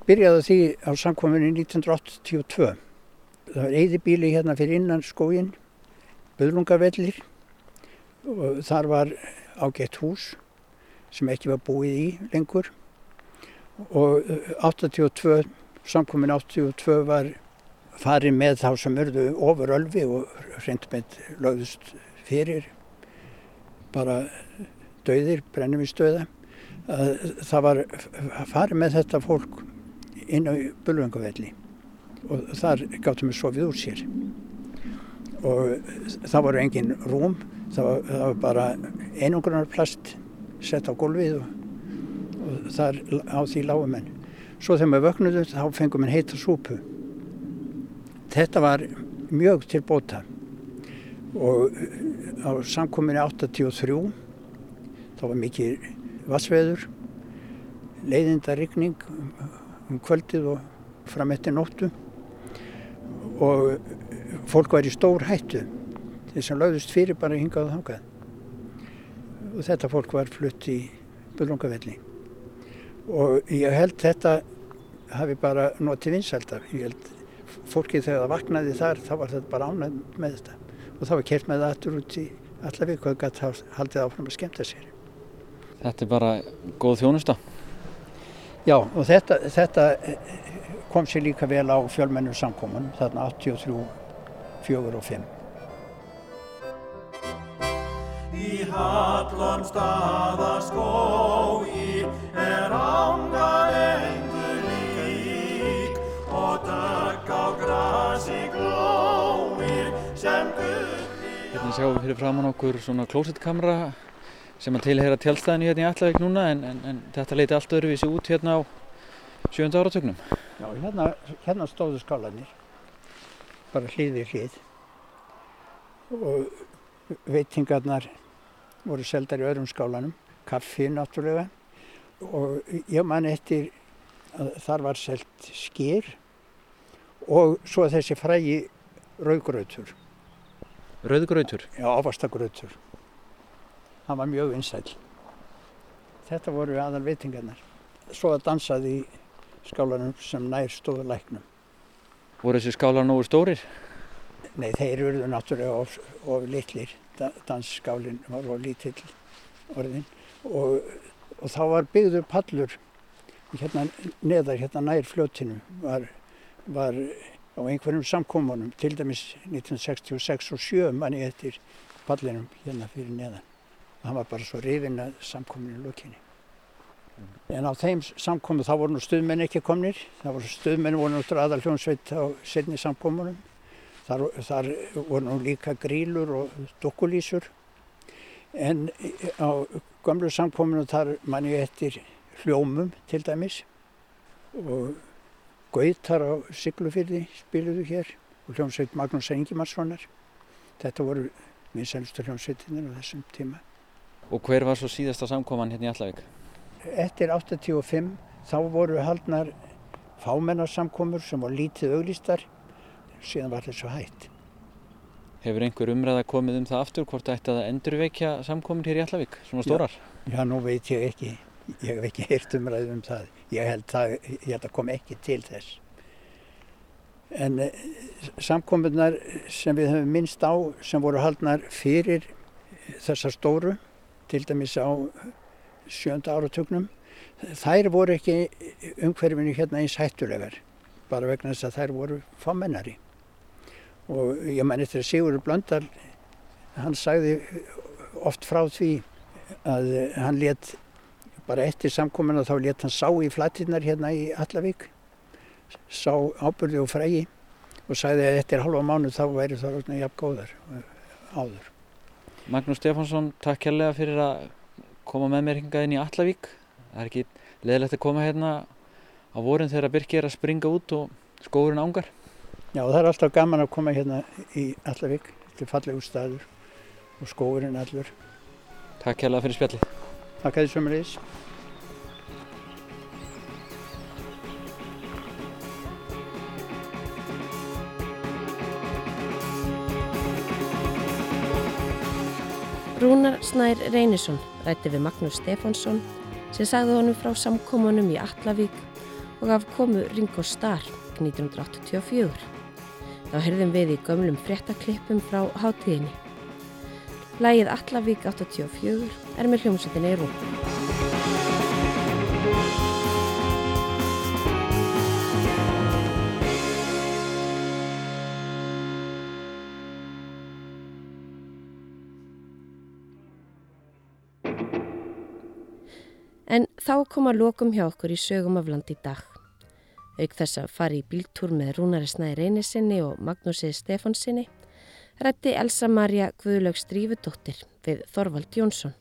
byrjaði því á samkominu 1982. Það var eyðibíli hérna fyrir innan skógin, Böðlungavellir og þar var ágætt hús sem ekki var búið í lengur og 82, samkomin 82 var farið með þá sem örðu ofur ölvi og reynd með lögðust fyrir bara döðir, brennum í stöða. Það var farið með þetta fólk inn á Bölvangavelli og þar gáttum við sofið úr sér. Og það voru engin rúm, það var, það var bara einungrunarplast sett á gólfið og, og þar á því lágum menn. Svo þegar við vöknuðum þá fengum við heita súpu. Þetta var mjög til bóta. Og á samkominni 83 þá var mikið vassveður, leiðindarikning um kvöldið og fram eftir nóttu. Og fólk var í stór hættu. Þeir sem lögðust fyrir bara hingað og þangað. Og þetta fólk var flutt í Bölungavelli og ég held þetta hafi bara notið vinsaldar ég held fólkið þegar það vaknaði þar þá var þetta bara ánægð með þetta. Og það var kert með það aftur út í allaveg hvað gæti haldið áfram að skemta sér. Þetta er bara góð þjónusta? Já og þetta, þetta kom sér líka vel á fjölmennur samkomin þarna 83, 4 og 5 Í hallum staðaskói er ángan Hérna sjáum við fyrir framann okkur svona klósettkamra sem að tilheyra tjálstæðinu hérna í Allavík núna en, en, en þetta leiti allt öðruvísi út hérna á sjönda áratögnum. Já, hérna, hérna stóðu skálanir, bara hlið við hlið og veitingarnar voru seldar í öðrum skálanum, kaffi náttúrulega og ég man eftir að þar var selt skýr og svo þessi frægi raugrautur. Rauðgrautur? Já, ávastagrautur. Hann var mjög vinsæl. Þetta voru aðal veitingarnar. Svo að dansaði í skálanum sem nær stóðu læknum. Voru þessi skálar nógu stórir? Nei, þeir eru náttúrulega of, of litlir. Da, dansskálinn var of lítill orðin og, og þá var byggður pallur hérna neðar, hérna nær fljóttinu var, var á einhverjum samkómanum, til dæmis 1966 og 7 manni eftir pallinum hérna fyrir neðan. hann var bara svo rifinn að samkominu lokinni. En á þeim samkomu þá voru nú stuðmenn ekki komnir, það voru stuðmenn voru náttúrulega aðal hljónsveit á setni samkomunum. Þar, þar voru nú líka grílur og dukkulísur. En á gömlu samkominu þar man ég eftir hljómum til dæmis og Gautar á Siglufyrði spiluðu hér og hljómsveit Magnús Engimarssonar. Þetta voru vinsælustu hljómsveitinir á þessum tíma. Og hver var svo síðasta samkoman hérna í Allavík? Eftir 85 þá voru haldnar fámennarsamkomur sem var lítið auglýstar, síðan var þessu hætt. Hefur einhver umræða komið um það aftur hvort ætti að endurvekja samkomur hér í Allavík, svona stórar? Já, nú veit ég ekki. Ég hef ekki heyrt umræðu um það. Ég held, það, að kom ekki til þess. En eh, samkominnar sem við höfum minnst á sem voru haldnar fyrir þessar stóru, til dæmis á sjönda áratugnum, þær voru ekki umhverfinu hérna eins hættulegar, bara vegna þess að þær voru fámennari. Og ég mæn eftir að Sigurður Blöndal, hann sagði oft frá því að hann let bara eftir samkomuna þá let hann sá í flatinnar hérna í Allavík, sá ábyrði og frægi og sagði að eftir halva mánu þá væri það ráðna jafn góðar áður. Magnús Stefánsson, takk kærlega fyrir að koma með mér hingað inn í Allavík. Það er ekki leðilegt að koma hérna á vorin þegar Birki er að springa út og skóðurinn ángar. Já, það er alltaf gaman að koma hérna í Allavík. Þetta er fallegu staður og skóðurinn allur. Takk kærlega fyrir spjallið. Takk að því sömulegis. Rúnar Snær Reynisson rætti við Magnús Stefánsson sem sagði honum frá samkomunum í Allavík og af komu Ringo Starr 1984. Þá heyrðum við í gömlum fréttaklippum frá hátíðinni. Lægið Allavík 84 er með hljómsveitinni í Rúm. En þá kom að lokum hjá okkur í sögum af land í dag. Auk þess að fara í bíltúr með Rúnari Snæði Reynisinni og Magnúsi Stefánsinni rætti Elsa Maria Guðlaug Strífudóttir við Þorvald Jónsson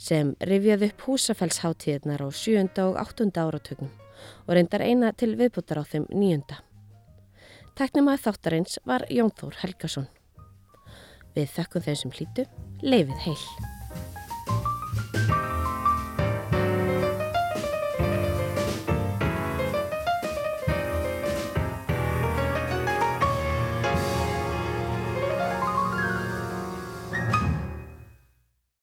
sem rifjaði upp húsafellsháttíðnar á 7. og 8. áratögnum og reyndar eina til viðbútar á þeim nýjunda. Teknum að þáttarins var Jón Þór Helgason. Við þökkum þeim sem hlýtu, leifið heil.